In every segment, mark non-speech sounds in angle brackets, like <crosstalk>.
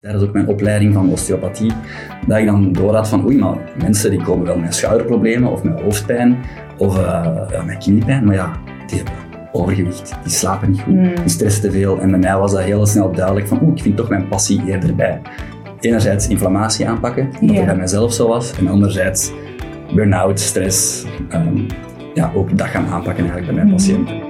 Tijdens ook mijn opleiding van osteopathie, dat ik dan door had van oei, maar mensen die komen wel met schouderproblemen of met hoofdpijn of uh, ja, met kniepijn, maar ja, die hebben overgewicht, die slapen niet goed, Hmm. die stressen te veel. En bij mij was dat heel snel duidelijk van oeh, ik vind toch mijn passie eerder bij. Enerzijds inflammatie aanpakken, het bij mezelf zo was, en anderzijds burn-out, stress, ehm, ja, ook dat gaan aanpakken eigenlijk bij mijn Hmm. patiënten.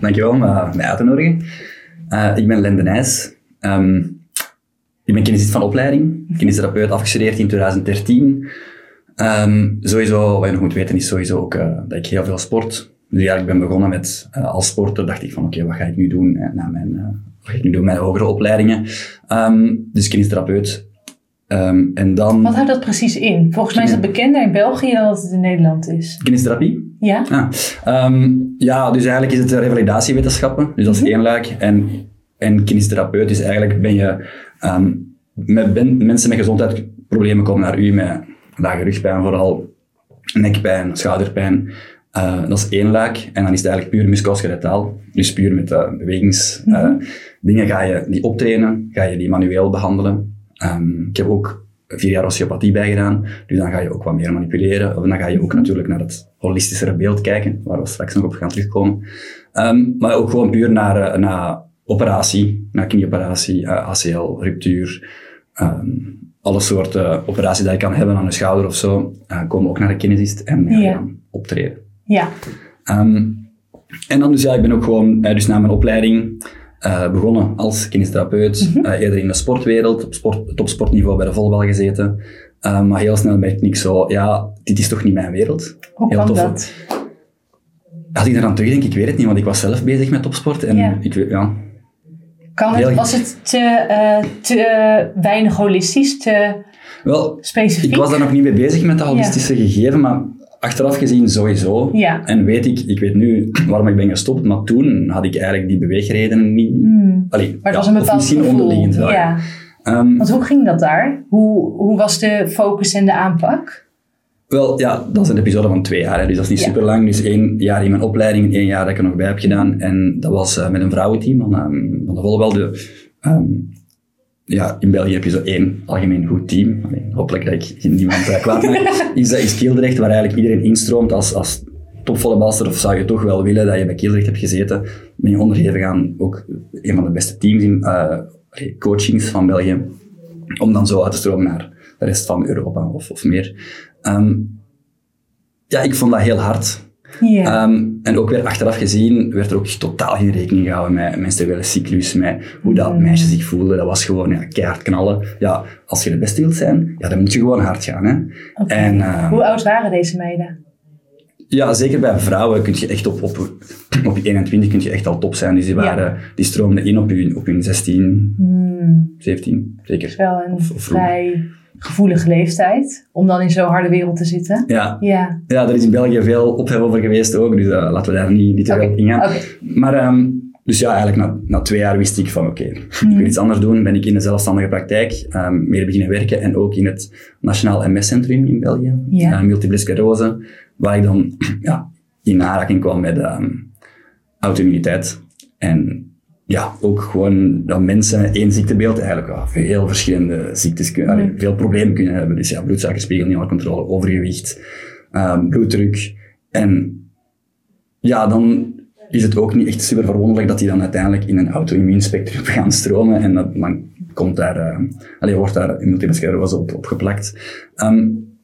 Dankjewel om mij uit te nodigen. Uh, ik ben Len de Nijs. Um, ik ben kinesist van opleiding, kinesitherapeut afgestudeerd in 2013. Um, sowieso, wat je nog moet weten, is sowieso ook uh, dat ik heel veel sport. Dus ja, ik ben begonnen met, uh, als sporter dacht ik van oké, wat ga ik nu doen na mijn, wat ga ik nu doen, mijn hogere opleidingen. Um, dus kinesitherapeut. Um, en dan... Wat houdt dat precies in? Volgens mij is het bekender in België dan dat het in Nederland is. Kinestherapie? Ja. Ah, um, ja, dus eigenlijk is het revalidatiewetenschappen. Dus dat is één luik. En, en kinesitherapeut is eigenlijk ben je... Um, met ben, mensen met gezondheidsproblemen komen naar u met lage rugpijn vooral, nekpijn, schouderpijn. Uh, dat is één luik. En dan is het eigenlijk puur musculoskeletaal. Dus puur met uh, bewegings... Mm -hmm. dingen ga je die optrainen, ga je die manueel behandelen. Um, ik heb ook vier jaar osteopathie bijgedaan, dus dan ga je ook wat meer manipuleren. Of dan ga je ook natuurlijk naar het holistischere beeld kijken, waar we straks nog op gaan terugkomen. Um, maar ook gewoon puur naar, uh, naar operatie, naar knieoperatie, uh, ACL, ruptuur, um, alle soorten operaties die je kan hebben aan de schouder of zo, uh, komen ook naar de kinesist en ja. gaan optreden. Ja. Um, en dan dus ja, ik ben ook gewoon, dus na mijn opleiding, uh, begonnen als kinesitherapeut, mm -hmm. uh, eerder in de sportwereld, op sport, topsportniveau bij de volbal gezeten. Uh, maar heel snel merkte ik zo, ja, dit is toch niet mijn wereld. Hoe heel tof. dat? Als ik eraan terugdenk, ik weet het niet, want ik was zelf bezig met topsport. En Ja. ik weet, ja. Kan het, Heel- was het te, eh, te weinig holistisch, te Wel, specifiek? ik was daar nog niet mee bezig met dat holistische gegeven, maar achteraf gezien sowieso. Ja. En weet ik, ik weet nu <clears throat> waarom ik ben gestopt, maar toen had ik eigenlijk die beweegredenen niet. Hmm. Allee, Maar het ja, was een of bepaald misschien gevoel. onderliggend. Ja. Ehm, Want hoe ging dat daar? Hoe, hoe was de focus en de aanpak? Wel, ja, dat is een episode van twee jaar, hè, dus dat is niet Ja. super lang. Dus één jaar in mijn opleiding en één jaar dat ik er nog bij heb gedaan. En dat was uh, met een vrouwenteam van, um, van de volleybal. De, um, ja, in België heb je zo één algemeen goed team. Allee, hopelijk dat ik niemand uh, kwaad maak. <laughs> is, dat is waar eigenlijk iedereen instroomt als, als topvolleybalster. Of zou je toch wel willen dat je bij Kielderrecht hebt gezeten, ben je onderhevig aan ook een van de beste teams in uh, coachings van België. Om dan zo uit te stromen naar de rest van Europa of, of meer. Um, ja, ik vond dat heel hard. Um, en ook weer achteraf gezien werd er ook totaal geen rekening gehouden met menstruele cyclus, met hoe dat Mm. meisje zich voelde. Dat was gewoon ja, keihard knallen. Ja, als je de beste wilt zijn, ja, dan moet je gewoon hard gaan. Hè. En, uh, Hoe oud waren deze meiden? ja, zeker bij vrouwen kun je echt op, op, op je 21 kun je echt al top zijn. Dus die, Ja. waren, die stroomden in op hun, op hun 16, Hmm. 17, Dat zeker. is wel een Of- of vroeg. vrij gevoelige leeftijd om dan in zo'n harde wereld te zitten. Ja, Ja. ja, er is in België veel ophef over geweest ook, dus uh, laten we daar niet, niet te veel op ingaan. Maar um, dus ja, eigenlijk na, na twee jaar wist ik van oké, okay, ik wil iets anders doen. Ben ik in de zelfstandige praktijk um, meer beginnen werken en ook in het Nationaal MS-centrum in België, Ja. uh, multiple sclerose, waar ik dan <clears throat> ja, in aanraking kwam met um, auto-immuniteit. En ja, ook gewoon dat mensen één ziektebeeld eigenlijk wel veel verschillende ziektes kunnen, allee, veel problemen kunnen hebben. Dus ja, bloedsuikerspiegel niet onder controle, overgewicht, um, bloeddruk. En ja, dan is het ook niet echt super verwonderlijk dat die dan uiteindelijk in een auto-immuunspectrum <laughs> gaan stromen en dat, dan komt daar, uh, allee, wordt daar een multiple sclerose op, op geplakt. Um,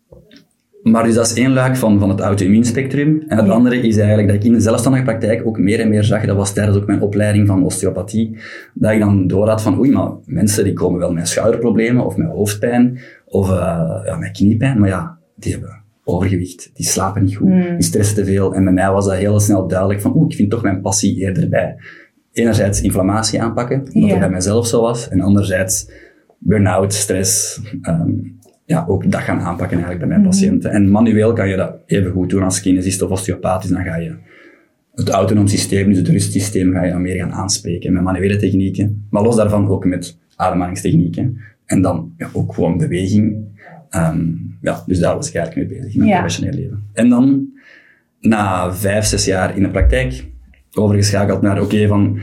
maar dus dat is één luik van, van het auto-immuunspectrum. En het Ja. andere is eigenlijk dat ik in de zelfstandige praktijk ook meer en meer zag, dat was tijdens ook mijn opleiding van osteopathie, dat ik dan door had van, oei, maar mensen die komen wel met schouderproblemen of met hoofdpijn of uh, ja, met kniepijn, maar ja, die hebben overgewicht, die slapen niet goed, Hmm. die stressen te veel. En bij mij was dat heel snel duidelijk van, oeh, ik vind toch mijn passie eerder bij enerzijds inflammatie aanpakken, omdat Ja. het bij mijzelf zo was, en anderzijds burn-out, stress, ehm, ja, ook dat gaan aanpakken eigenlijk bij mijn Mhm. patiënten. En manueel kan je dat even goed doen als kinesist of osteopaat, dus dan ga je het autonoom systeem, dus het rustsysteem, ga je dan meer gaan aanspreken met manuele technieken. Maar los daarvan ook met ademhalingstechnieken. En dan ja, ook gewoon beweging. Ehm, ja, dus daar was ik eigenlijk mee bezig in mijn Ja. professioneel leven. En dan, na vijf, zes jaar in de praktijk, overgeschakeld naar, oké, van...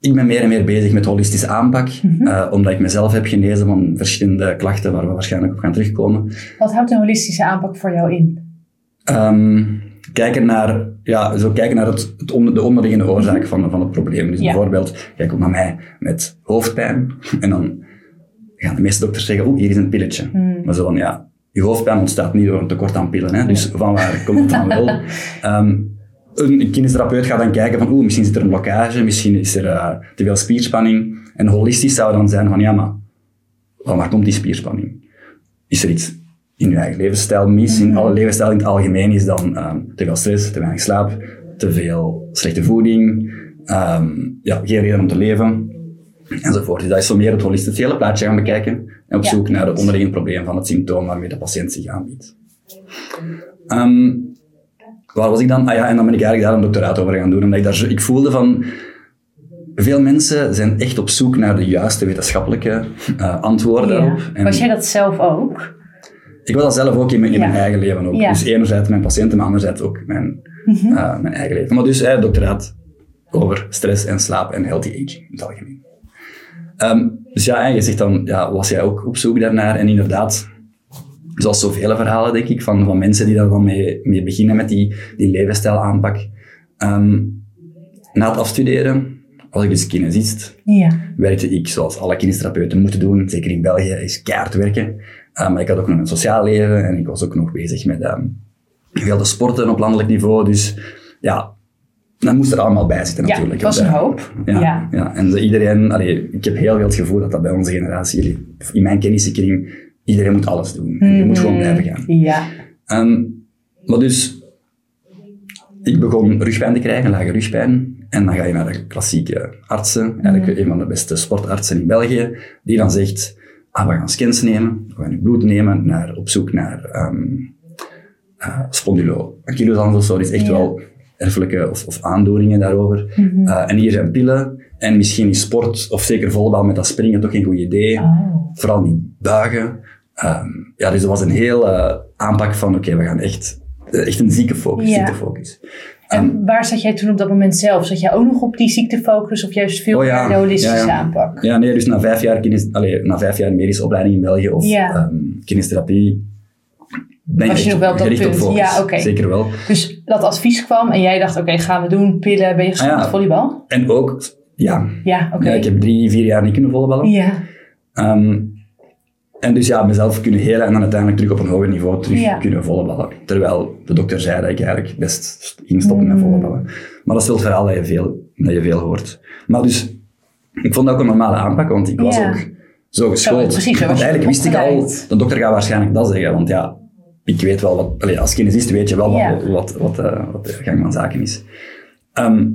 Ik ben meer en meer bezig met holistische aanpak, eh, omdat ik mezelf heb genezen van verschillende klachten waar we waarschijnlijk op gaan terugkomen. Wat houdt een holistische aanpak voor jou in? Ehm, kijken naar, ja, zo kijken naar het, het onder, de onderliggende oorzaak van, van het probleem. Dus Ja. bijvoorbeeld, kijk ook naar mij met hoofdpijn. <laughs> En dan gaan de meeste dokters zeggen, oeh, hier is een pilletje. Maar zo van, ja, je hoofdpijn ontstaat niet door een tekort aan pillen. Hè? Dus van waar komt het dan wel? <laughs> Ehm, een kinestherapeut gaat dan kijken van, oeh, misschien zit er een blokkage, misschien is er eh, te veel spierspanning. En holistisch zou dan zijn van, ja, maar van waar komt die spierspanning? Is er iets in je eigen levensstijl mis? In alle levensstijl in het algemeen is dan ehm, te veel stress, te weinig slaap, te veel slechte voeding, ehm, ja, geen reden om te leven, enzovoort. Dus dat is zo meer het holistisch, het hele plaatje gaan bekijken en op Ja. zoek naar het onderliggende probleem van het symptoom waarmee de patiënt zich aanbiedt. Ehm, waar was ik dan? Ah ja, en dan ben ik eigenlijk daar een doctoraat over gaan doen, omdat ik daar ik voelde van, veel mensen zijn echt op zoek naar de juiste wetenschappelijke eh, antwoorden daarop. En Was jij dat zelf ook? ik was dat zelf ook in mijn, in Ja. mijn eigen leven ook. Ja. Mhm. Dus enerzijds mijn patiënten, maar anderzijds ook mijn, eh, mijn eigen leven. Maar dus eh, doctoraat over stress en slaap en healthy aging in het algemeen. Ehm, dus ja, en je zegt dan, ja, was jij ook op zoek daarnaar? En inderdaad, zoals zoveel verhalen, denk ik, van, van mensen die daar dan mee, mee beginnen met die, die levensstijlaanpak. Ehm, na het afstuderen was ik dus kinesist Ja. werkte ik zoals alle kinestherapeuten moeten doen, zeker in België, is keihard werken. Uh, maar ik had ook nog een sociaal leven en ik was ook nog bezig met um, veel te sporten op landelijk niveau. Dus ja, dat moest er allemaal bij zitten Ja, natuurlijk. het was En, een eh, hoop. Ja, Ja. ja. en iedereen, allee, ik heb heel veel het gevoel dat dat bij onze generatie, in mijn kennissenkring, iedereen moet alles doen. Je moet gewoon blijven gaan. Ja. Ehm, maar dus, ik begon rugpijn te krijgen, lage rugpijn. En dan ga je naar de klassieke artsen, eigenlijk een van de beste sportartsen in België, die dan zegt, ah, we gaan scans nemen, we gaan je bloed nemen, naar, op zoek naar ehm uh, spondyloankylosans of zo. Dat is echt Ja. wel erfelijke of, of aandoeningen daarover. Eh, en hier zijn pillen. En misschien is sport, of zeker volleybal met dat springen, toch een goed idee. Oh. Vooral niet buigen. Ehm, ja, dus dat was een heel eh, aanpak van, oké, we gaan echt, eh, echt een ziekefocus, Ja. ziektefocus. En waar zat jij toen op dat moment zelf? Zat jij ook nog op die ziektefocus of juist veel Oh ja, meer de holistische ja, ja. aanpak? Ja, nee, dus na vijf jaar, kines, allee, na vijf jaar medische opleiding in België of Ja. ehm, kinestherapie, ben Was je nog wel op dat op focus. Ja, oké. Zeker wel. Dus dat advies kwam en jij dacht, oké, gaan we doen, pillen, ben je gestopt Ah, ja. met volleybal? En ook, ja, Ja, oké. ja, ik heb drie, vier jaar niet kunnen volleyballen. Ja, Ehm, en dus ja, mezelf kunnen helen en dan uiteindelijk terug op een hoger niveau terug Ja. kunnen volleyballen. Terwijl de dokter zei dat ik eigenlijk best ging stoppen met Mm. volleyballen. Maar dat is wel het verhaal dat je veel, dat je veel hoort. Maar dus, ik vond dat ook een normale aanpak, want ik was Ja. ook zo geschoold. Precies, want eigenlijk wist ik al, de dokter gaat waarschijnlijk dat zeggen, want ja, ik weet wel wat, als kinesist weet je wel Ja. wat, wat, wat, eh, wat de gang van zaken is. Ehm,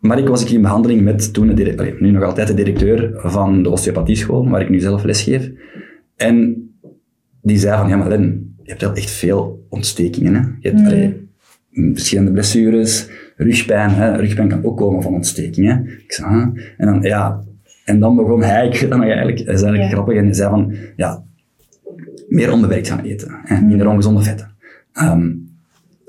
maar ik was ik in behandeling met toen, de nu nog altijd de directeur van de osteopathieschool, waar ik nu zelf les geef. En die zei van, ja maar Len, je hebt wel echt veel ontstekingen. Hè? Je hebt allee, verschillende blessures, rugpijn. Hè? Rugpijn kan ook komen van ontstekingen. Ik zei? En dan, ja... En dan begon hij, <laughs> ik dat nog eigenlijk, dat is eigenlijk Ja. grappig, en hij zei van, ja, meer onbewerkt gaan eten, hè? minder ongezonde vetten. Ehm,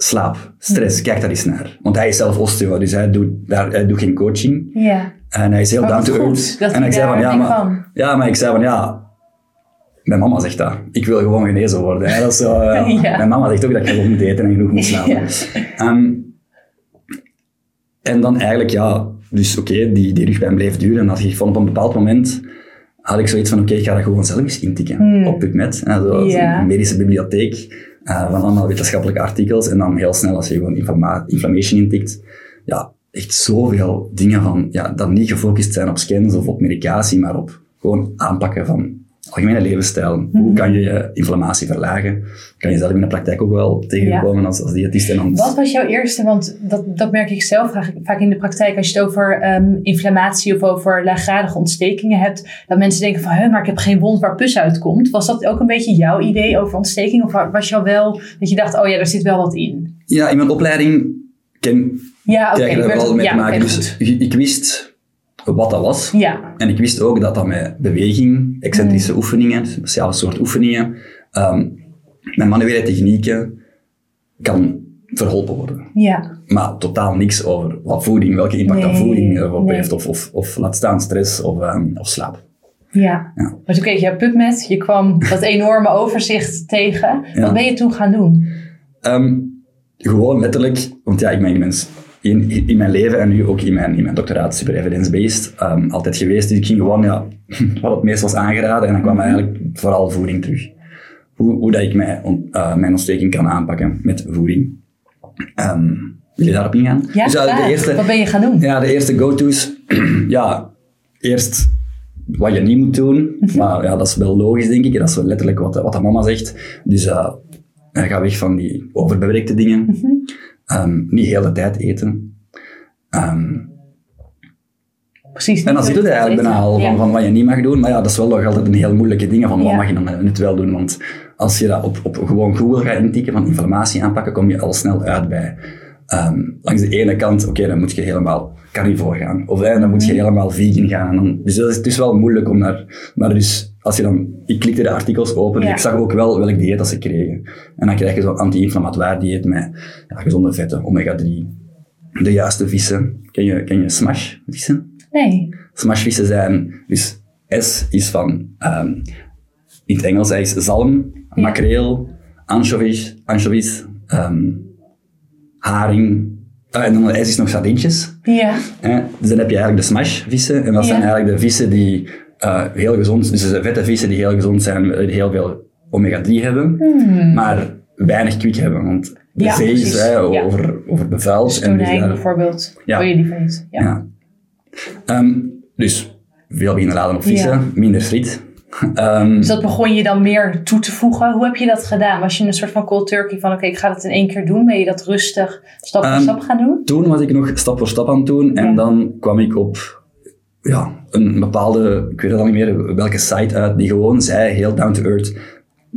slaap, stress, kijk daar eens naar. Want hij is zelf osteo, dus hij doet, daar, hij doet geen coaching. ja. En hij is heel down to earth. dat En ik zei van, ja, maar, van. ja, maar ik zei van, ja, mijn mama zegt dat. Ik wil gewoon genezen worden. Hè? Dat is zo, <laughs> Ja. Mijn mama zegt ook dat ik genoeg moet eten en genoeg moet slapen. <laughs> Ja. Ehm, en dan eigenlijk, ja, dus oké, die, die rugpijn bleef duren. En dat ik vond op een bepaald moment had ik zoiets van, oké, ik ga dat gewoon zelf eens intikken op PubMed. Hè, zo, Hmm. Ja. Een medische bibliotheek eh, van allemaal wetenschappelijke artikels. En dan heel snel, als je gewoon inflammation intikt, ja, echt zoveel dingen van, ja, dat niet gefocust zijn op scans of op medicatie, maar op gewoon aanpakken van algemene levensstijl. Hoe kan je je inflammatie verlagen? Kan je zelf in de praktijk ook wel tegenkomen als, als diëtist. En dan Wat was jouw eerste, want dat, dat merk ik zelf vaak, in de praktijk, als je het over ehm, inflammatie of over laaggradige ontstekingen hebt, dat mensen denken van, "Huh, maar ik heb geen wond waar pus uitkomt. Was dat ook een beetje jouw idee over ontsteking? Of was jou wel, dat je dacht, oh ja, daar zit wel wat in? Ja, in mijn opleiding ken, Ja, krijg je ik werd- wel mee ja, te maken. dus ik wist wat dat was. Ja, En ik wist ook dat dat met beweging, excentrische Hmm. oefeningen, speciale soort oefeningen, ehm, met manuele technieken kan verholpen worden. ja, Maar totaal niks over wat voeding, welke impact dat voeding erop nee. heeft, of, of, of laat staan stress of, ehm, of slaap. ja. Ja. Maar toen kreeg je PubMed, je kwam dat enorme overzicht tegen. Ja. Wat ben je toen gaan doen? Ehm, gewoon letterlijk, want ja, ik ben mens in, in mijn leven en nu ook in mijn, in mijn doctoraat super evidence-based ehm, altijd geweest. Dus ik ging gewoon ja, <laughs> wat het meest was aangeraden en dan kwam eigenlijk vooral voeding terug. Hoe, hoe dat ik eh, mijn ontsteking kan aanpakken met voeding. Ehm, wil je daarop ingaan? Ja, dus ja, de eerste, Wat ben je gaan doen? ja, de eerste go-to's. <clears throat> ja, eerst wat je niet moet doen. Maar ja, dat is wel logisch, denk ik. Dat is letterlijk wat, wat de mama zegt. Dus eh, ga weg van die overbewerkte dingen. Ehm, niet de hele tijd eten. Ehm, Precies. en dan zit het eigenlijk bijna al van, van wat je niet mag doen. Maar ja, dat is wel nog altijd een heel moeilijke ding. Van wat mag je dan net wel doen? Want als je dat op, op gewoon Google gaat intikken van inflammatie aanpakken, kom je al snel uit bij ehm, langs de ene kant, oké, dan moet je helemaal carnivore gaan. Of eh, dan moet je helemaal vegan gaan. Dan, dus dat is, het is wel moeilijk om daar... Maar dus, als je dan... Ik klikte de artikels open, dus Ja. ik zag ook wel welk dieet dat ze kregen. En dan krijg je zo'n anti-inflammatoire dieet met ja, gezonde vetten, omega-3, de juiste vissen. Ken je, ken je smash vissen? Nee. Smashvissen zijn, dus S is van, ehm, in het Engels is zalm, Ja. makreel, anchovies, anchovies ehm, haring, ah, en dan is nog sardientjes. Ja. Hè? Dus dan heb je eigenlijk de smashvissen, en dat zijn eigenlijk de vissen die eh, heel gezond, dus de vette vissen die heel gezond zijn, eh, die heel veel omega-3 hebben, maar weinig kwik hebben, want de Hmm. Ja, zee is hè, Ja. over, over bevuild. en dus daar- bijvoorbeeld. Ja. Wil je liever niet? Ja. ja. Ehm, dus veel beginnen laden op vissen, minder friet. Ehm, Dus dat begon je dan meer toe te voegen. Hoe heb je dat gedaan? Was je een soort van cold turkey van oké, ik ga het in één keer doen? Ben je dat rustig stap voor Ehm, stap gaan doen? toen was ik nog stap voor stap aan het doen en Ja. dan kwam ik op ja, een bepaalde, ik weet het al niet meer, welke site uit, die gewoon zei, heel down to earth,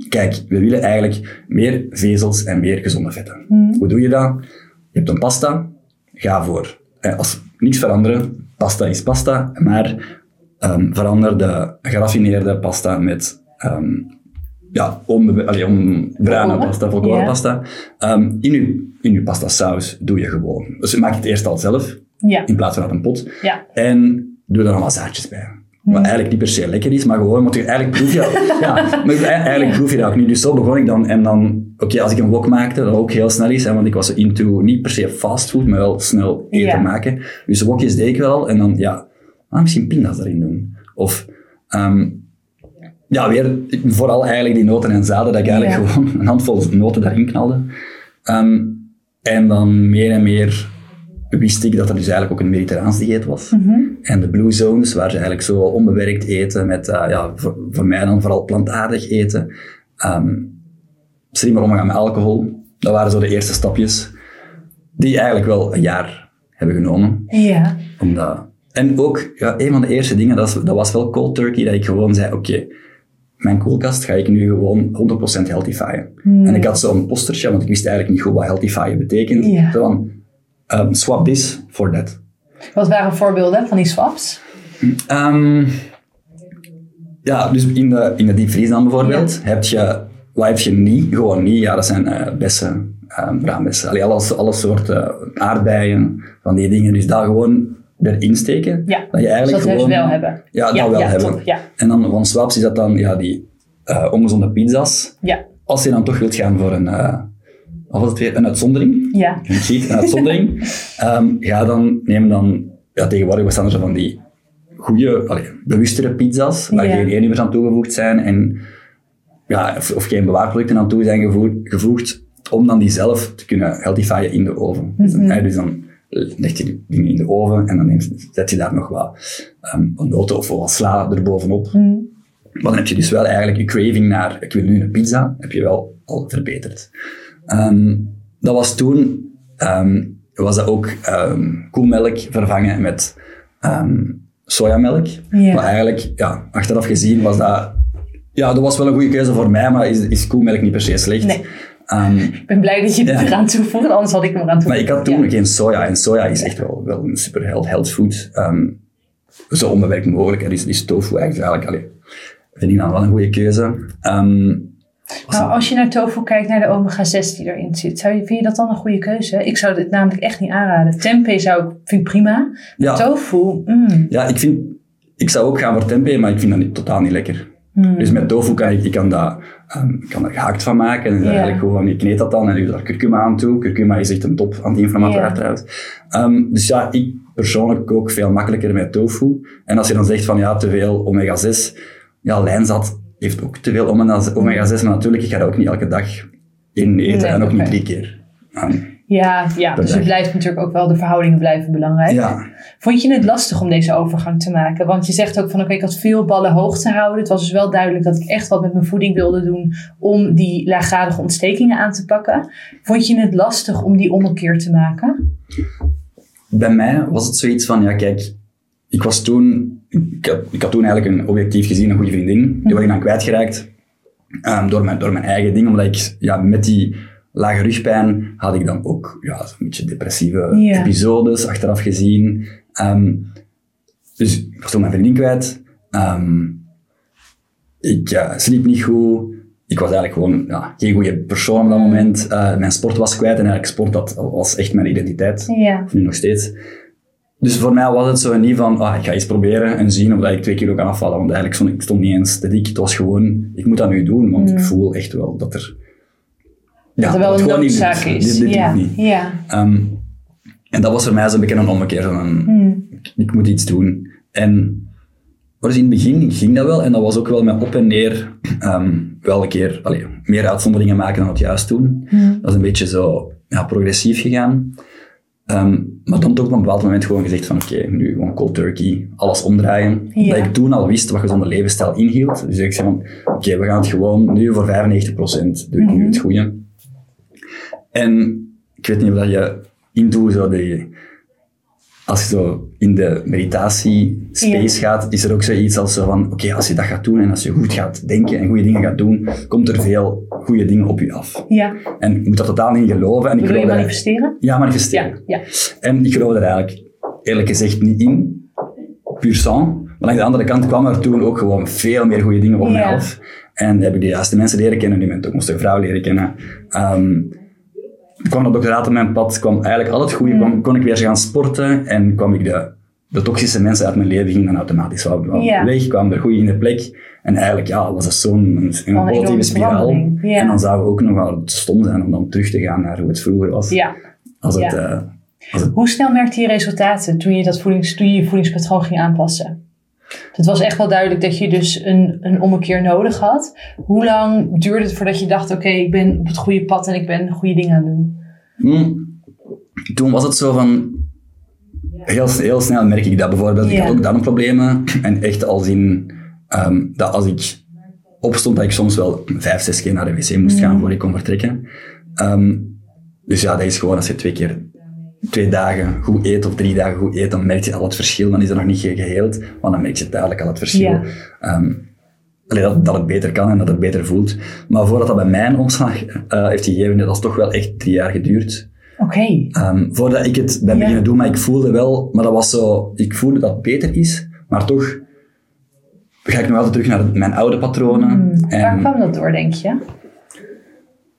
kijk, we willen eigenlijk meer vezels en meer gezonde vetten. Hoe doe je dat? Je hebt een pasta, ga voor, eh, als niks veranderen, pasta is pasta, maar ehm, verander de geraffineerde pasta met ehm, ja, onbe- allee, on, bruine pasta, volkoren Ja. pasta. Ehm, in, je, in je pasta saus doe je gewoon. Dus maak het eerst al zelf, Ja. in plaats van uit een pot. Ja. En doe er nog wat zaadjes bij. Wat eigenlijk niet per se lekker is, maar gewoon, want je, eigenlijk proef je, <laughs> ja, maar e- eigenlijk proef je dat ook niet. Dus zo begon ik dan. En dan, oké, als ik een wok maakte, dat ook heel snel is, hè, want ik was into, niet per se fastfood, maar wel snel eten maken. Dus de wokjes deed ik wel. En dan, ja, ah, misschien pinda's erin doen. Of, ehm, ja, weer, vooral eigenlijk die noten en zaden, dat ik eigenlijk Ja. gewoon een handvol noten daarin knalde. Ehm, en dan meer en meer wist ik dat er dus eigenlijk ook een mediterraans dieet was. En de blue zones, waar ze eigenlijk zo onbewerkt eten met, eh, ja, voor, voor mij dan vooral plantaardig eten. Ehm slimmer omgaan met alcohol. Dat waren zo de eerste stapjes. Die eigenlijk wel een jaar hebben genomen. Ja. Omdat, en ook, ja, een van de eerste dingen, dat was, dat was wel cold turkey, dat ik gewoon zei, oké, mijn koelkast ga ik nu gewoon 100% healthifyen. En ik had zo'n postertje, want ik wist eigenlijk niet goed wat healthifyen betekent. Ja. Zo van, ehm, swap this for that. Wat waren voorbeelden van die swaps? Ehm, ja, dus in de, in de diepvries dan bijvoorbeeld, heb je, wat heb je niet? Gewoon niet, ja, dat zijn eh, bessen, um, braambessen, Allee, alles, alle soorten aardbeien, van die dingen. Dus daar gewoon erin steken. Ja, dat je eigenlijk dat gewoon... we wel hebben. Ja, dat Ja, wel ja, hebben. top, ja. En dan van swaps is dat dan ja, die eh, ongezonde pizza's. Ja. Als je dan toch wilt gaan voor een, eh, wat was het weer, een uitzondering, Ja. een cheat, een uitzondering, <laughs> Ehm, ga dan, neem dan, ja, tegenwoordig bestaan er van die goede, bewustere pizza's, waar Ja. geen eenuwers aan toegevoegd zijn en ja, of, of geen bewaarproducten aan toe zijn gevoegd, gevoegd, om dan die zelf te kunnen healthifyen in de oven. Dan- eh, Dus dan leg je die dingen in de oven en dan neem- zet je daar nog wat, ehm, wat noten of wat sla erbovenop. Maar dan heb je dus wel eigenlijk je craving naar, ik wil nu een pizza, heb je wel al verbeterd. Ehm, dat was toen, ehm, was dat ook ehm, koemelk vervangen met ehm, sojamelk. Ja. Maar eigenlijk, ja, achteraf gezien was dat, ja, dat was wel een goede keuze voor mij, maar is, is koemelk niet per se slecht. Nee. Ehm, Ik ben blij dat je het Ja. eraan toevoegt, anders had ik hem eraan maar toegevoegd. ik had toen Ja. geen soja. En soja is echt wel, wel een super health, health food. Ehm, zo onbewerkt mogelijk. Er is, is tofu eigenlijk, allee, vind ik dan wel een goede keuze. Ehm, Nou, als je naar tofu kijkt, naar de omega-6 die erin zit, zou je, vind je dat dan een goede keuze? Ik zou dit namelijk echt niet aanraden. Tempeh zou ik, vind ik prima. ja, Tofu, mm, ja, ik vind... Ik zou ook gaan voor tempeh, maar ik vind dat niet, totaal niet lekker. Mm. Dus met tofu kan ik, ik kan dat, ehm, kan er gehakt van maken. En eigenlijk gewoon, je kneedt dat dan en je doet daar kurkuma aan toe. Kurkuma is echt een top anti-inflammatoire Ja. trouwens. Ehm, dus ja, ik persoonlijk kook veel makkelijker met tofu. En als je dan zegt van ja, te veel omega-6. Ja, lijnzat heeft ook te veel omega- omega-6. Maar natuurlijk, ik ga dat ook niet elke dag in eten. Nee, en ook niet drie keer. Ehm, Ja, ja dus het blijft natuurlijk ook wel, de verhoudingen blijven belangrijk. ja, Vond je het lastig om deze overgang te maken? Want je zegt ook van oké, ik had veel ballen hoog te houden. Het was dus wel duidelijk dat ik echt wat met mijn voeding wilde doen om die laaggradige ontstekingen aan te pakken. Vond je het lastig om die ommekeer te maken? bij mij was het zoiets van, ja kijk, ik was toen, ik had, ik had toen eigenlijk een objectief gezien, een goede vriendin. Die was ik dan kwijtgeraakt ehm, door, mijn, door mijn eigen ding, omdat ik ja, met die lage rugpijn had ik dan ook ja, zo'n beetje depressieve Ja. episodes achteraf gezien. Ehm, dus ik was toen mijn vriendin kwijt. Ehm, ik sliep niet goed. Ik was eigenlijk gewoon ja, geen goede persoon op dat moment. Eh, mijn sport was kwijt en eigenlijk sport dat was echt mijn identiteit Ja. nu nog steeds. Dus voor mij was het zo niet van, ah, ik ga iets proberen en zien of dat ik twee kilo kan afvallen. Want eigenlijk stond ik stond niet eens te dik. Het was gewoon, ik moet dat nu doen, want ik voel echt wel dat er... Ja, dat het een gewoon niet lukt. is. Dit, dit ja. niet. ja. Ehm, en dat was voor mij zo'n beetje een ommekeer. Van, Hmm. ik, ik moet iets doen. En dus in het begin ging dat wel. En dat was ook wel met op en neer ehm, wel een keer allee, meer uitzonderingen maken dan het juist doen. Hmm. Dat is een beetje zo ja, progressief gegaan. Ehm, maar dan toch op een bepaald moment gewoon gezegd van oké, nu gewoon cold turkey, alles omdraaien. Ja. Dat ik toen al wist wat gezonde levensstijl inhield. Dus ik zei van oké, we gaan het gewoon nu voor 95% doe ik nu het goede. En ik weet niet of dat je into zo de, als je zo in de meditatie space gaat, is er ook zoiets als zo van, oké, als je dat gaat doen en als je goed gaat denken en goede dingen gaat doen, komt er veel goede dingen op je af. ja. En je moet daar totaal niet geloven. En ik Wil je er- manifesteren? Ja, manifesteren. Ja. ja. En ik geloof er eigenlijk eerlijk gezegd niet in, puur sang. Maar aan de andere kant kwam er toen ook gewoon veel meer goede dingen op mij af. En heb ik de juiste mensen leren kennen, die mensen ook moest een vrouw leren kennen. Ehm kwam dat doctoraat op mijn pad, kwam eigenlijk al het goede, kwam, kon ik weer gaan sporten en kwam ik de, de toxische mensen uit mijn leven gingen dan automatisch wel, Ja. weg, kwam er goede in de plek. En eigenlijk ja, was dat zo'n een, een positieve spiraal. ja. En dan zou we ook nog wel stom zijn om dan terug te gaan naar hoe het vroeger was. ja. Als het, Ja. eh, als het Hoe snel merkte je resultaten toen je, dat voedings, toen je je voedingspatroon ging aanpassen? Het was echt wel duidelijk dat je dus een, een ommekeer nodig had. Hoe lang duurde het voordat je dacht, oké, ik ben op het goede pad en ik ben goede dingen aan het doen? Hmm. Toen was het zo van... Heel, heel snel merk ik dat bijvoorbeeld. Ik had ook darmproblemen. En echt als in... ehm, dat als ik opstond, dat ik soms wel vijf, zes keer naar de wc moest gaan voor ik kon vertrekken. Ehm, dus ja, dat is gewoon als je twee keer... Twee dagen goed eet of drie dagen goed eet, dan merk je al het verschil. Dan is er nog niet geheeld, maar dan merk je duidelijk al het verschil. Ja. Ehm, dat, dat het beter kan en dat het beter voelt. Maar voordat dat bij mijn omslag eh, heeft gegeven, dat is toch wel echt drie jaar geduurd. Oké. Ehm, voordat ik het ben Ja. beginnen doen, maar ik voelde wel, maar dat was zo, ik voelde dat het beter is, maar toch ga ik nog altijd terug naar mijn oude patronen. Hmm. Waar kwam dat door, denk je?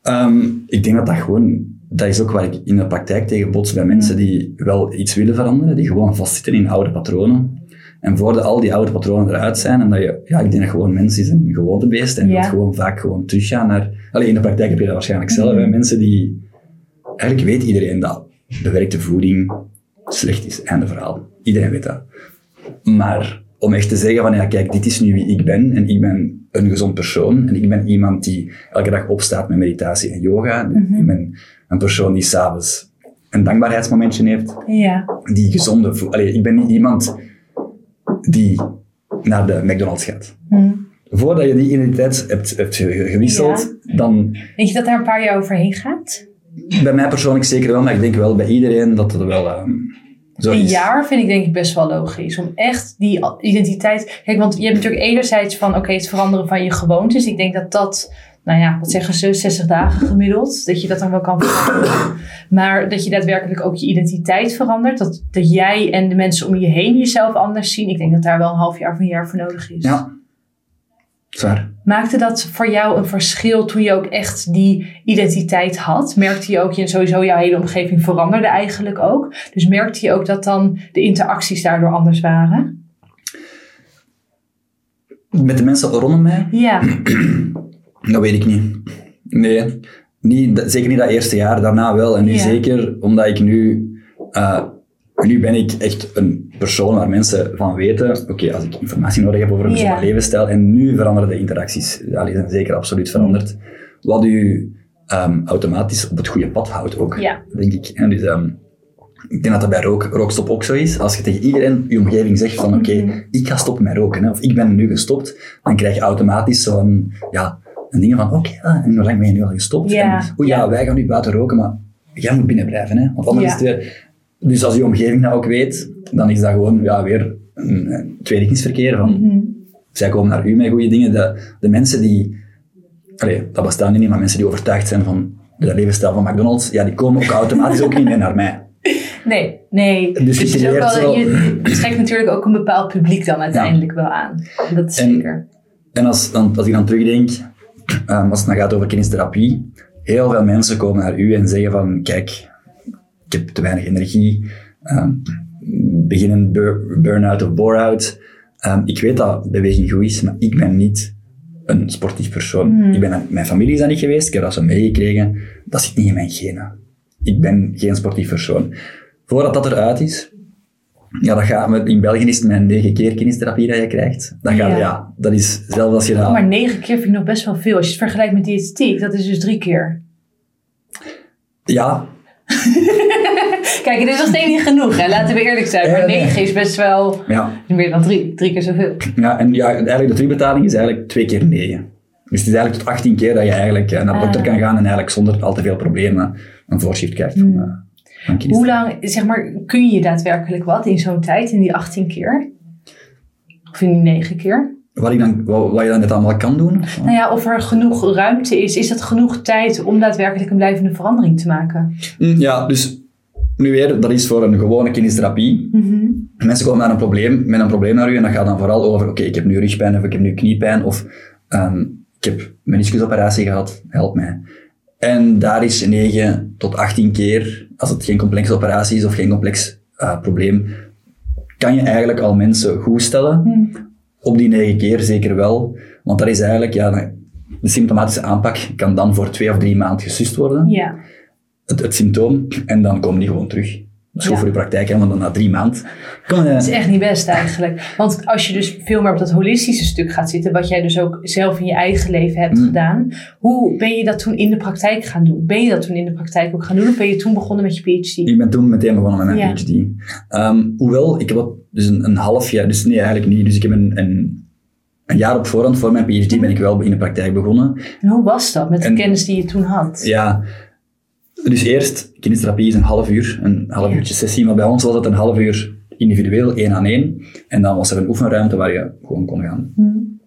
ehm, ik denk dat dat gewoon, dat is ook waar ik in de praktijk tegen bots bij mensen die wel iets willen veranderen, die gewoon vastzitten in oude patronen. En voordat al die oude patronen eruit zijn, en dat je, ja, ik denk dat gewoon mensen is een gewoontebeest en Ja. wilt gewoon vaak gewoon teruggaan naar, alleen in de praktijk heb je dat waarschijnlijk zelf, Mhm. hè, mensen die, eigenlijk weet iedereen dat bewerkte voeding slecht is, einde verhaal. Iedereen weet dat. Maar om echt te zeggen van, ja kijk, dit is nu wie ik ben, en ik ben een gezond persoon, en ik ben iemand die elke dag opstaat met meditatie en yoga, Mhm. ik ben een persoon die s'avonds een dankbaarheidsmomentje heeft, Ja. die gezonde. Allee, ik ben niet iemand die naar de McDonald's gaat. Hmm. voordat je die identiteit hebt, hebt ge- gewisseld, dan Denk je dat daar een paar jaar overheen gaat? bij mij persoonlijk zeker wel, maar ik denk wel bij iedereen dat het wel ehm, Een jaar vind ik denk ik best wel logisch. Om echt die identiteit... Kijk, want je hebt natuurlijk enerzijds van... Oké, het veranderen van je gewoontes. Ik denk dat dat... Nou ja, wat zeggen ze? 60 dagen gemiddeld. Dat je dat dan wel kan veranderen. Maar dat je daadwerkelijk ook je identiteit verandert. Dat, dat jij en de mensen om je heen jezelf anders zien. Ik denk dat daar wel een half jaar of een jaar voor nodig is. Ja, zwaar. Maakte dat voor jou een verschil toen je ook echt die identiteit had? Merkte je ook, je sowieso jouw hele omgeving veranderde eigenlijk ook. Dus merkte je ook dat dan de interacties daardoor anders waren? Met de mensen rondom mij? Ja, <clears throat> Dat weet ik niet. Nee, niet, zeker niet dat eerste jaar, daarna wel. En nu Ja. zeker omdat ik nu... eh, nu ben ik echt een persoon waar mensen van weten, oké, als ik informatie nodig heb over een gezonde levensstijl, en nu veranderen de interacties. Ja, die zijn zeker absoluut veranderd. Wat u ehm, automatisch op het goede pad houdt ook, denk ik. En dus, ehm, ik denk dat dat bij rook, rookstop ook zo is. Als je tegen iedereen, je omgeving zegt van, oké, Mhm. ik ga stoppen met roken, hè, of ik ben nu gestopt, dan krijg je automatisch zo'n, ja, een ding van, oké, en hoe lang ben je nu al gestopt? En, oeh ja, wij gaan nu buiten roken, maar jij moet binnen blijven, hè, want anders is het weer... Dus als je omgeving dat ook weet, dan is dat gewoon ja, weer een, tweerichtingsverkeer van, Mhm. zij komen naar u met goede dingen. De, de mensen die, allee, dat bestaan niet, maar mensen die overtuigd zijn van de levensstijl van McDonald's, ja, die komen ook automatisch ook niet meer naar mij. <laughs> nee, nee. Dus je creëert wel, zo- je, je trekt natuurlijk ook een bepaald publiek dan uiteindelijk wel aan. Dat is En- zeker. En als, dan, als ik dan terugdenk, ehm, als het dan gaat over kinestherapie, heel veel mensen komen naar u en zeggen van, kijk, ik heb te weinig energie, ehm, beginnen bur- burn-out of bore-out. Ehm, ik weet dat beweging goed is, maar ik ben niet een sportief persoon. Ik ben, mijn familie is dat niet geweest, ik heb dat zo meegekregen. Dat zit niet in mijn genen. Ik ben geen sportief persoon. Voordat dat eruit is, ja, dat gaat in België is het met negen keer kinestherapie dat je krijgt. Dan gaat, Ja. ja. dat is, zelfs als je dat... Oh, maar negen keer vind ik nog best wel veel. Als je het vergelijkt met diëtetiek, dat is dus drie keer. Ja, <laughs> Kijk, het is nog steeds niet genoeg, hè? laten we eerlijk zijn. Maar Ja, nee. negen is best wel ja, meer dan drie. Drie keer zoveel. ja, en ja, eigenlijk de terugbetaling is eigenlijk twee keer negen. Dus het is eigenlijk tot 18 keer dat je eigenlijk eh, naar de dokter Ah. kan gaan en eigenlijk zonder al te veel problemen een voorschrift krijgt van, eh van kinest. Hoe lang, zeg maar, kun je daadwerkelijk wat in zo'n tijd, in die 18 keer? Of in die 9 keer? Wat, ik dan, wat, wat je dan net allemaal kan doen? Nou ja, of er genoeg ruimte is. Is dat genoeg tijd om daadwerkelijk een blijvende verandering te maken? Hm, Ja, dus nu weer, dat is voor een gewone kinestherapie. Mhm. Mensen komen met een probleem, met een probleem naar u en dat gaat dan vooral over, oké, ik heb nu rugpijn of ik heb nu kniepijn of ehm, ik heb meniscusoperatie gehad, help mij. En daar is 9 tot 18 keer, als het geen complexe operatie is of geen complex eh, probleem, kan je eigenlijk al mensen goed stellen. Hm. Op die 9 keer zeker wel, want dat is eigenlijk, ja, de symptomatische aanpak kan dan voor twee of drie maanden gesust worden Ja. Het, het symptoom en dan komen die gewoon terug. Dat is Ja. voor je praktijk, hè, want dan na drie maanden kom. Dat is echt niet best eigenlijk. Want als je dus veel meer op dat holistische stuk gaat zitten, wat jij dus ook zelf in je eigen leven hebt Mm. gedaan, hoe ben je dat toen in de praktijk gaan doen? Ben je dat toen in de praktijk ook gaan doen of ben je toen begonnen met je PhD? Ik ben toen meteen begonnen met mijn Ja. PhD. Ehm, hoewel, ik heb dus een, een half jaar, dus nee, eigenlijk niet. Dus ik heb een, een, een jaar op voorhand voor mijn PhD ben ik wel in de praktijk begonnen. En hoe was dat met de En- kennis die je toen had? Ja, dus eerst, kinestherapie is een half uur, een half uurtje sessie, maar bij ons was het een half uur individueel, één aan één. En dan was er een oefenruimte waar je gewoon kon gaan, Hm.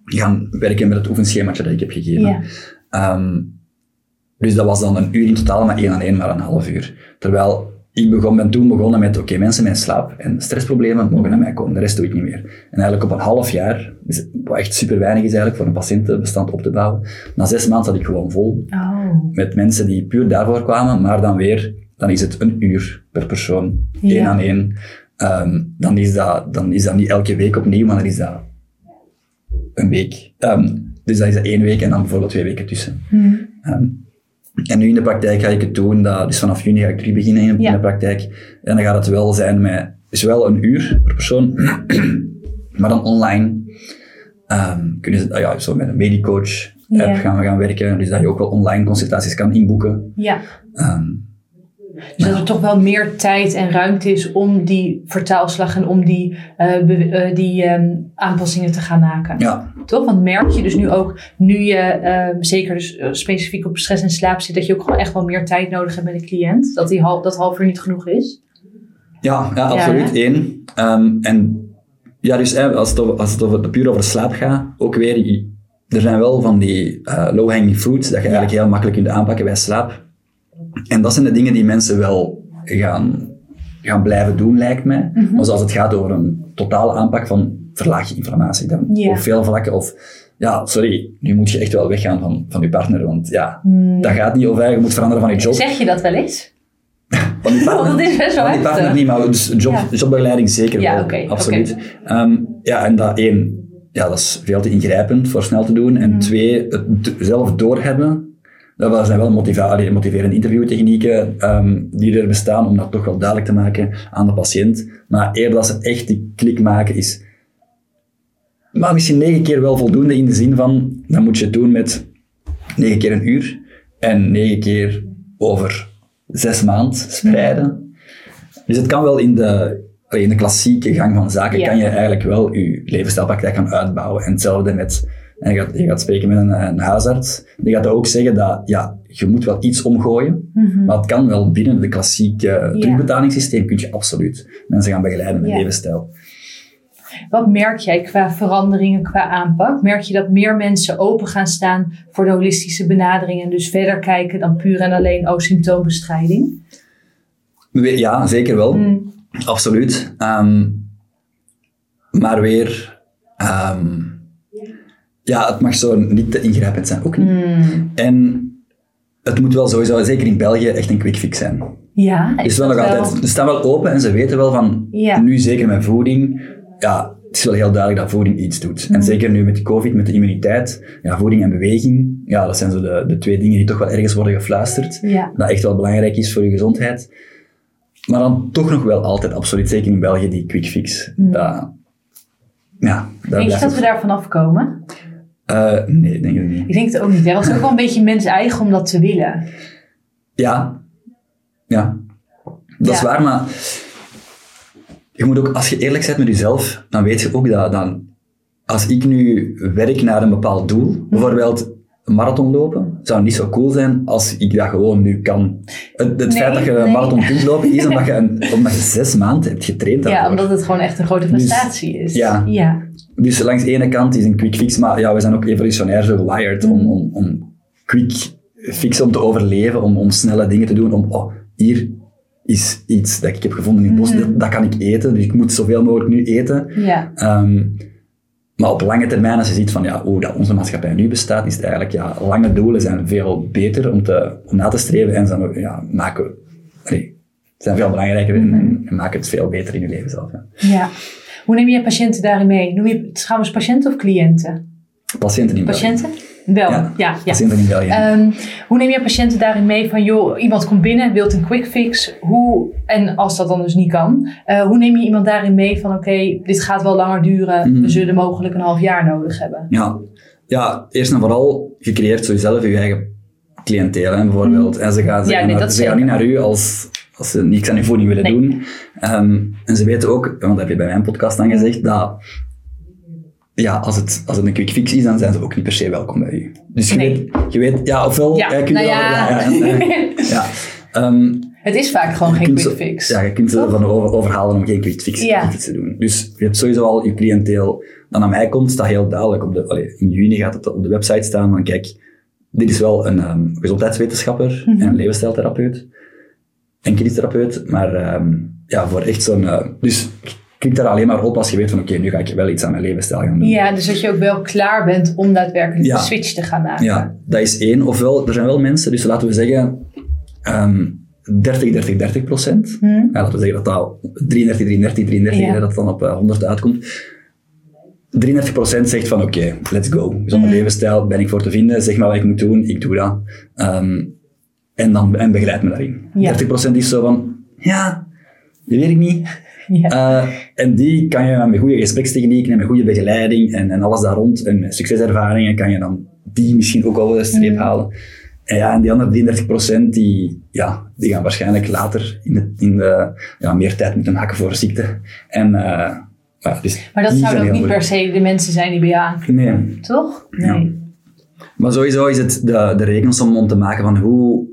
gaan werken met het oefenschemaatje dat ik heb gegeven. Ehm, dus dat was dan een uur in totaal, maar één aan één maar een half uur. Terwijl ik begon, ben toen begonnen met, oké, mensen met slaap- en stressproblemen mogen naar mij komen, de rest doe ik niet meer. En eigenlijk op een half jaar, wat echt super weinig is eigenlijk voor een patiëntenbestand op te bouwen, na zes maanden zat ik gewoon vol Oh. met mensen die puur daarvoor kwamen, maar dan weer, dan is het een uur per persoon, Ja. één aan één. Ehm, dan, is dat, dan is dat niet elke week opnieuw, maar dan is dat een week. Ehm, dus dat is dat één week en dan bijvoorbeeld twee weken tussen. Hm. Ehm, en nu in de praktijk ga ik het doen, dat, dus vanaf juni ga ik terug beginnen in, Ja. de praktijk. En dan gaat het wel zijn met, dus wel een uur per persoon, <clears throat> maar dan online. Ehm kunnen ze, ah ja, zo met een medicoach app Ja. gaan we gaan werken, dus dat je ook wel online consultaties kan inboeken. Ja. Ehm, Dus dat er toch wel meer tijd en ruimte is om die vertaalslag en om die, eh, eh, die ehm, aanpassingen te gaan maken. Ja, Toch? Want merk je dus nu ook, nu je ehm, zeker dus eh, specifiek op stress en slaap zit, dat je ook gewoon echt wel meer tijd nodig hebt met een cliënt? Dat die hal, dat half uur niet genoeg is? ja, ja absoluut. Eén. Ehm, en ja, dus hè, als het, over, als het over, puur over slaap gaat, ook weer, er zijn wel van die low-hanging fruits dat je eigenlijk heel makkelijk kunt aanpakken bij slaap. En dat zijn de dingen die mensen wel gaan, gaan blijven doen, lijkt mij. Mhm. Maar als het gaat over een totale aanpak van verlaag je inflammatie dan op veel vlakken. Of ja, sorry, nu moet je echt wel weggaan van, van je partner, want ja, dat gaat niet. Hè, je moet veranderen van je job. Zeg je dat wel eens? <laughs> Van die partner, <laughs> dat is best wel van die partner niet, maar dus job, Ja. jobbegeleiding zeker Ja, wel. absoluut. Ehm, ja, en dat één, ja, dat is veel te ingrijpend voor snel te doen. En twee, het zelf doorhebben. Dat zijn wel motiverende interviewtechnieken ehm, die er bestaan om dat toch wel duidelijk te maken aan de patiënt. Maar eerder dat ze echt die klik maken is... Maar misschien negen keer wel voldoende in de zin van, dan moet je het doen met negen keer een uur en negen keer over zes maanden spreiden. Dus het kan wel in de, in de klassieke gang van zaken, Ja. kan je eigenlijk wel je levensstijlpraktijk gaan uitbouwen. En hetzelfde met, en je, gaat, je gaat spreken met een, een huisarts, die gaat ook zeggen dat, ja, je moet wel iets omgooien, maar het kan wel binnen de klassieke terugbetalingssysteem, kun je absoluut mensen gaan begeleiden met Ja. levensstijl. Wat merk jij qua veranderingen, qua aanpak? Merk je dat meer mensen open gaan staan voor de holistische benadering en dus verder kijken dan puur en alleen oh, symptoombestrijding? Ja, zeker wel. Mm. Absoluut. Ehm, maar weer, ehm, ja, het mag zo niet te ingrijpend zijn, ook niet. Mm. En het moet wel sowieso, zeker in België, echt een quick fix zijn. Ja, is wel dat nog wel- altijd, ze staan wel open en ze weten wel van, Ja. nu zeker met voeding, ja, het is wel heel duidelijk dat voeding iets doet. Mm. En zeker nu met COVID, met de immuniteit, ja, voeding en beweging, ja, dat zijn zo de, de twee dingen die toch wel ergens worden gefluisterd. Ja. Dat echt wel belangrijk is voor je gezondheid. Maar dan toch nog wel altijd, absoluut, zeker in België, die quick fix. Dat, ja, daar Mm. Denk je blijft dat we het- daarvan afkomen? Eh, nee, denk ik niet. Ik denk het ook niet. Hè? Want het is ook wel een beetje mens eigen om dat te willen. Ja. Ja. Dat is waar, maar je moet ook, als je eerlijk bent met jezelf, dan weet je ook dat dan, als ik nu werk naar een bepaald doel, Mhm. bijvoorbeeld een marathon lopen, zou niet zo cool zijn als ik dat gewoon nu kan. Het, het Nee, feit dat je een marathon kunt lopen is omdat je, een, <laughs> omdat je zes maanden hebt getraind Ja, omdat het gewoon echt een grote prestatie is. ja. ja. Dus langs de ene kant is een quick fix, maar ja, we zijn ook evolutionair zo gewired om, Mm. om, om quick fix om te overleven, om, om snelle dingen te doen, om, oh, hier is iets dat ik heb gevonden in het bos, Mm. dat, dat kan ik eten, dus ik moet zoveel mogelijk nu eten. ja. Ehm, maar op lange termijn, als je ziet van ja, hoe dat onze maatschappij nu bestaat, is het eigenlijk, ja, lange doelen zijn veel beter om, te, om na te streven en zijn, ja, maken, nee, zijn veel belangrijker en, en, en maken het veel beter in je leven zelf. Ja. ja. Hoe neem je patiënten daarin mee? Noem je het trouwens patiënten of cliënten? Patiënten in. Patiënten? Wel, Ja, ja. ja, in België. Ehm, hoe neem je patiënten daarin mee van, joh, iemand komt binnen, wilt een quick fix. Hoe, en als dat dan dus niet kan, eh, hoe neem je iemand daarin mee van, oké, dit gaat wel langer duren. Mhm. We zullen mogelijk een half jaar nodig hebben. Ja, ja eerst en vooral, je creëert zo jezelf je eigen cliënteel, hè, bijvoorbeeld. En ze gaan, ze Ja, gaan, nee, naar- dat ze gaan niet naar u als, als ze niks aan je voeding willen Nee. doen. Ehm, en ze weten ook, want dat heb je bij mijn podcast dan gezegd, dat ja, als, het, als het een quick fix is, dan zijn ze ook niet per se welkom bij u. Dus je, Nee. weet, je weet, ja, ofwel Ja, kun je nou wel- ja. ja, ja, ja, <laughs> ja. Ehm, Het is vaak gewoon geen quick ze- fix. Ja, je kunt ze ervan over, overhalen om geen quick fix, Ja. quick fix te doen. Dus je hebt sowieso al je cliënteel dat naar mij komt, staat heel duidelijk. Op de, allee, in juni gaat het op de website staan van kijk, dit is wel een ehm, gezondheidswetenschapper Mhm. en een levensstijltherapeut en kinestherapeut, maar ehm, ja, voor echt zo'n... eh, dus klik daar alleen maar op als je weet van oké, nu ga ik wel iets aan mijn levensstijl gaan doen. Ja, dus dat je ook wel klaar bent om daadwerkelijk Ja. de switch te gaan maken. Ja, dat is één. Ofwel, er zijn wel mensen, dus laten we zeggen ehm 30, 30, 30 procent. Hm? Ja, laten we zeggen dat dat 33, 33, 33, Ja. hè, dat dan op eh, 100 uitkomt. 33 procent zegt van oké, let's go. Gezonde Mhm. levensstijl ben ik voor te vinden. Zeg maar wat ik moet doen, ik doe dat. Ehm, en dan en begeleid me daarin. Ja. 30 procent is zo van, ja, dat weet ik niet. <laughs> Ja. Eh, en die kan je met goede gesprekstechnieken en met goede begeleiding en, en alles daar rond en met succeservaringen kan je dan die misschien ook wel de streep Mhm. halen. En ja, en die andere 33% die, ja, die gaan waarschijnlijk later in de, in de, ja, meer tijd moeten hakken voor ziekte. En, uh, ja, dus maar dat zouden ook niet per se de mensen zijn die bij jou aankloppen, Nee. toch? Ja. Nee. Maar sowieso is het de, de rekensom om te maken van hoe,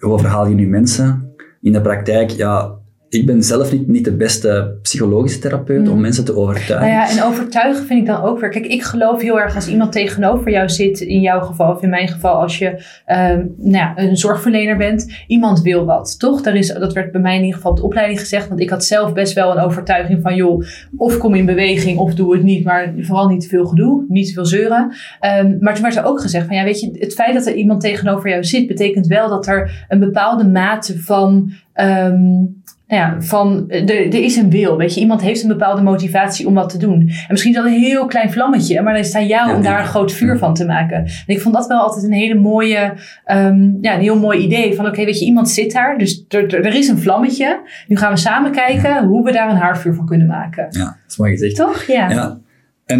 hoe overhaal je nu mensen in de praktijk. Ja, ik ben zelf niet, niet de beste psychologische therapeut om mensen te overtuigen. Nou ja, en overtuigen vind ik dan ook weer. Kijk, ik geloof heel erg als iemand tegenover jou zit, in jouw geval of in mijn geval, als je ehm, nou ja, een zorgverlener bent, iemand wil wat, toch? Daar is, dat werd bij mij in ieder geval op de opleiding gezegd, want ik had zelf best wel een overtuiging van, joh, of kom in beweging of doe het niet, maar vooral niet te veel gedoe, niet te veel zeuren. Ehm, maar toen werd er ook gezegd van, ja, weet je, het feit dat er iemand tegenover jou zit, betekent wel dat er een bepaalde mate van. ehm, nou ja, van er, er is een wil, weet je. Iemand heeft een bepaalde motivatie om wat te doen. En misschien is dat een heel klein vlammetje, maar dan is het aan jou Ja, om daar een groot vuur van te maken. En ik vond dat wel altijd een hele mooie, ehm, ja, een heel mooi idee. Van oké, weet je, iemand zit daar, dus er, er is een vlammetje. Nu gaan we samen kijken hoe we daar een haarvuur van kunnen maken. Ja, dat is mooi gezegd. Toch? Ja. Ja. En,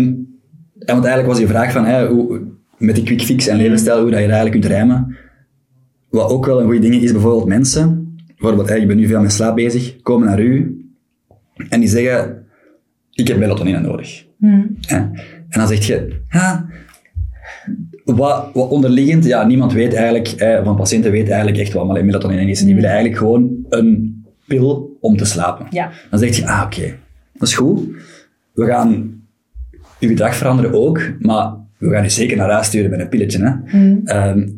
en want eigenlijk was je vraag van, hè, hoe, met die quick fix en levensstijl, hoe dat je dat eigenlijk kunt rijmen. Wat ook wel een goede ding is, bijvoorbeeld mensen, bijvoorbeeld, hè, ik ben nu veel met slaap bezig, komen naar u en die zeggen, ik heb melatonine nodig. Hmm. En dan zeg je, ja, wat, wat onderliggend, ja, niemand weet eigenlijk, hè, van patiënten weet eigenlijk echt wat melatonine is. En die willen eigenlijk gewoon een pil om te slapen. Ja. Dan zeg je, ah oké, dat is goed. We gaan je gedrag veranderen ook, maar we gaan je zeker naar huis sturen met een pilletje. Hè? Ehm,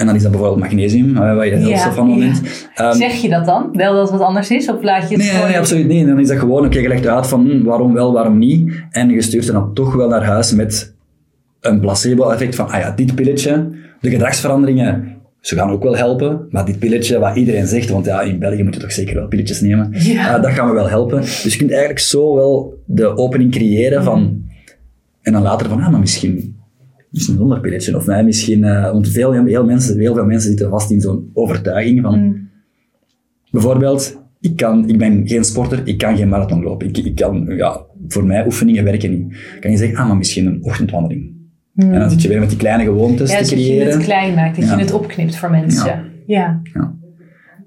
en dan is dat bijvoorbeeld magnesium, eh, wat je heel Ja, van moment. Ehm, Zeg je dat dan? Wel dat het wat anders is? Of laat je het Nee, gewoon... nee, absoluut niet. Dan is dat gewoon, oké, je legt uit van hm, waarom wel, waarom niet. En je stuurt dan toch wel naar huis met een placebo-effect van, ah ja, dit pilletje, de gedragsveranderingen, ze gaan ook wel helpen, maar dit pilletje, wat iedereen zegt, want ja, in België moet je toch zeker wel pilletjes nemen, Ja. eh, dat gaan we wel helpen. Dus je kunt eigenlijk zo wel de opening creëren van, en dan later van, ah, maar misschien, misschien zonder pilletje, of misschien, eh, want veel, heel, mensen, heel veel mensen zitten vast in zo'n overtuiging van, Mm. Bijvoorbeeld, ik, kan, ik ben geen sporter, ik kan geen marathon lopen. Ik, ik kan, ja, voor mij oefeningen werken niet. Kan je zeggen, ah, maar misschien een ochtendwandeling. En dan zit je weer met die kleine gewoontes Ja, te dus dat je creëren. het klein maakt, dat Ja. je het opknipt voor mensen. Ja. Ja. Ja.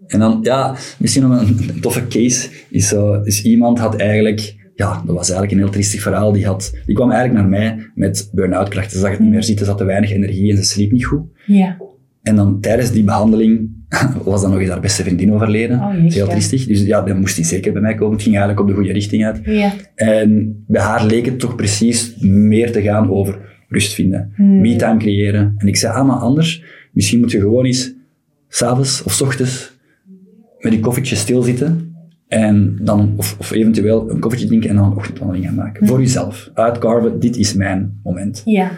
En dan, ja, misschien nog een, een toffe case is zo, is iemand had eigenlijk, ja, dat was eigenlijk een heel triestig verhaal. Die, had, die kwam eigenlijk naar mij met burn-out klachten. Ze zag het niet meer zitten, ze had te weinig energie en ze sliep niet goed. Ja. En dan tijdens die behandeling <laughs> was dan nog eens haar beste vriendin overleden. Oh, dat is heel triestig. Dus ja, dan moest hij zeker bij mij komen. Het ging eigenlijk op de goede richting uit. Ja. En bij haar leek het toch precies meer te gaan over rust vinden, Hmm. me-time creëren. En ik zei, ah, maar anders, misschien moet je gewoon eens s'avonds of 's ochtends met die koffietje stilzitten en dan, of, of eventueel een koffietje drinken en dan een ochtendwandeling gaan maken. Voor jezelf. Uitcarven, dit is mijn moment. Ja.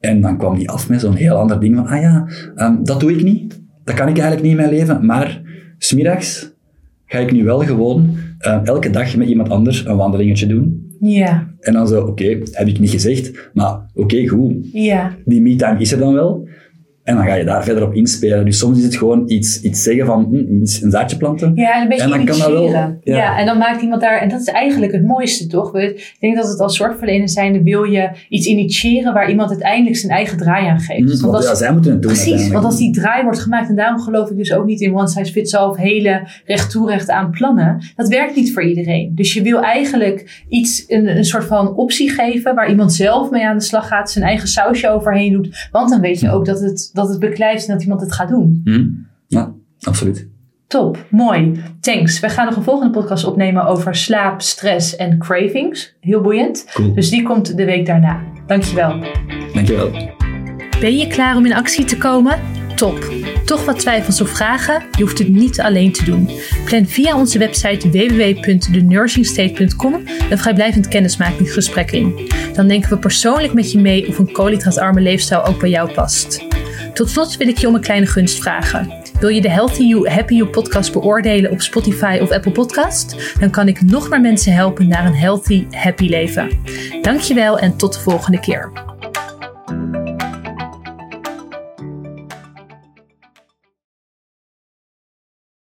En dan kwam die af met zo'n heel ander ding van, ah ja, ehm, dat doe ik niet. Dat kan ik eigenlijk niet in mijn leven. Maar smiddags ga ik nu wel gewoon eh, elke dag met iemand anders een wandelingetje doen. Ja. En dan zo, oké, heb ik niet gezegd, maar oké, goed. Ja. Die me-time is er dan wel. En dan ga je daar verder op inspelen. Dus soms is het gewoon iets, iets zeggen van, hm, een zaadje planten. Ja, en een beetje En dan kan dat wel- initiëren. ja. ja. en dan maakt iemand daar... En dat is eigenlijk het mooiste, toch? Ik denk dat het als zorgverlener zijnde wil je iets initiëren... waar iemand uiteindelijk zijn eigen draai aan geeft. Hm, Want Want als- ja, zij moeten het doen Precies, want als die draai wordt gemaakt, en daarom geloof ik dus ook niet in one size fits all of hele recht toe recht aan plannen. Dat werkt niet voor iedereen. Dus je wil eigenlijk iets, een, een soort van optie geven waar iemand zelf mee aan de slag gaat, zijn eigen sausje overheen doet. Want dan weet je ook dat het, dat het beklijft en dat iemand het gaat doen. Hm? Ja, absoluut. Top, mooi. Thanks. We gaan nog een volgende podcast opnemen over slaap, stress en cravings. Heel boeiend. Cool. Dus die komt de week daarna. Dankjewel. Dankjewel. Ben je klaar om in actie te komen? Top! Toch wat twijfels of vragen? Je hoeft het niet alleen te doen. Plan via onze website www.thenursingstate.com een vrijblijvend kennismakingsgesprek in. Dan denken we persoonlijk met je mee of een koolhydraatarme leefstijl ook bij jou past. Tot slot wil ik je om een kleine gunst vragen. Wil je de Healthy You, Happy You podcast beoordelen op Spotify of Apple Podcast? Dan kan ik nog meer mensen helpen naar een healthy, happy leven. Dankjewel en tot de volgende keer.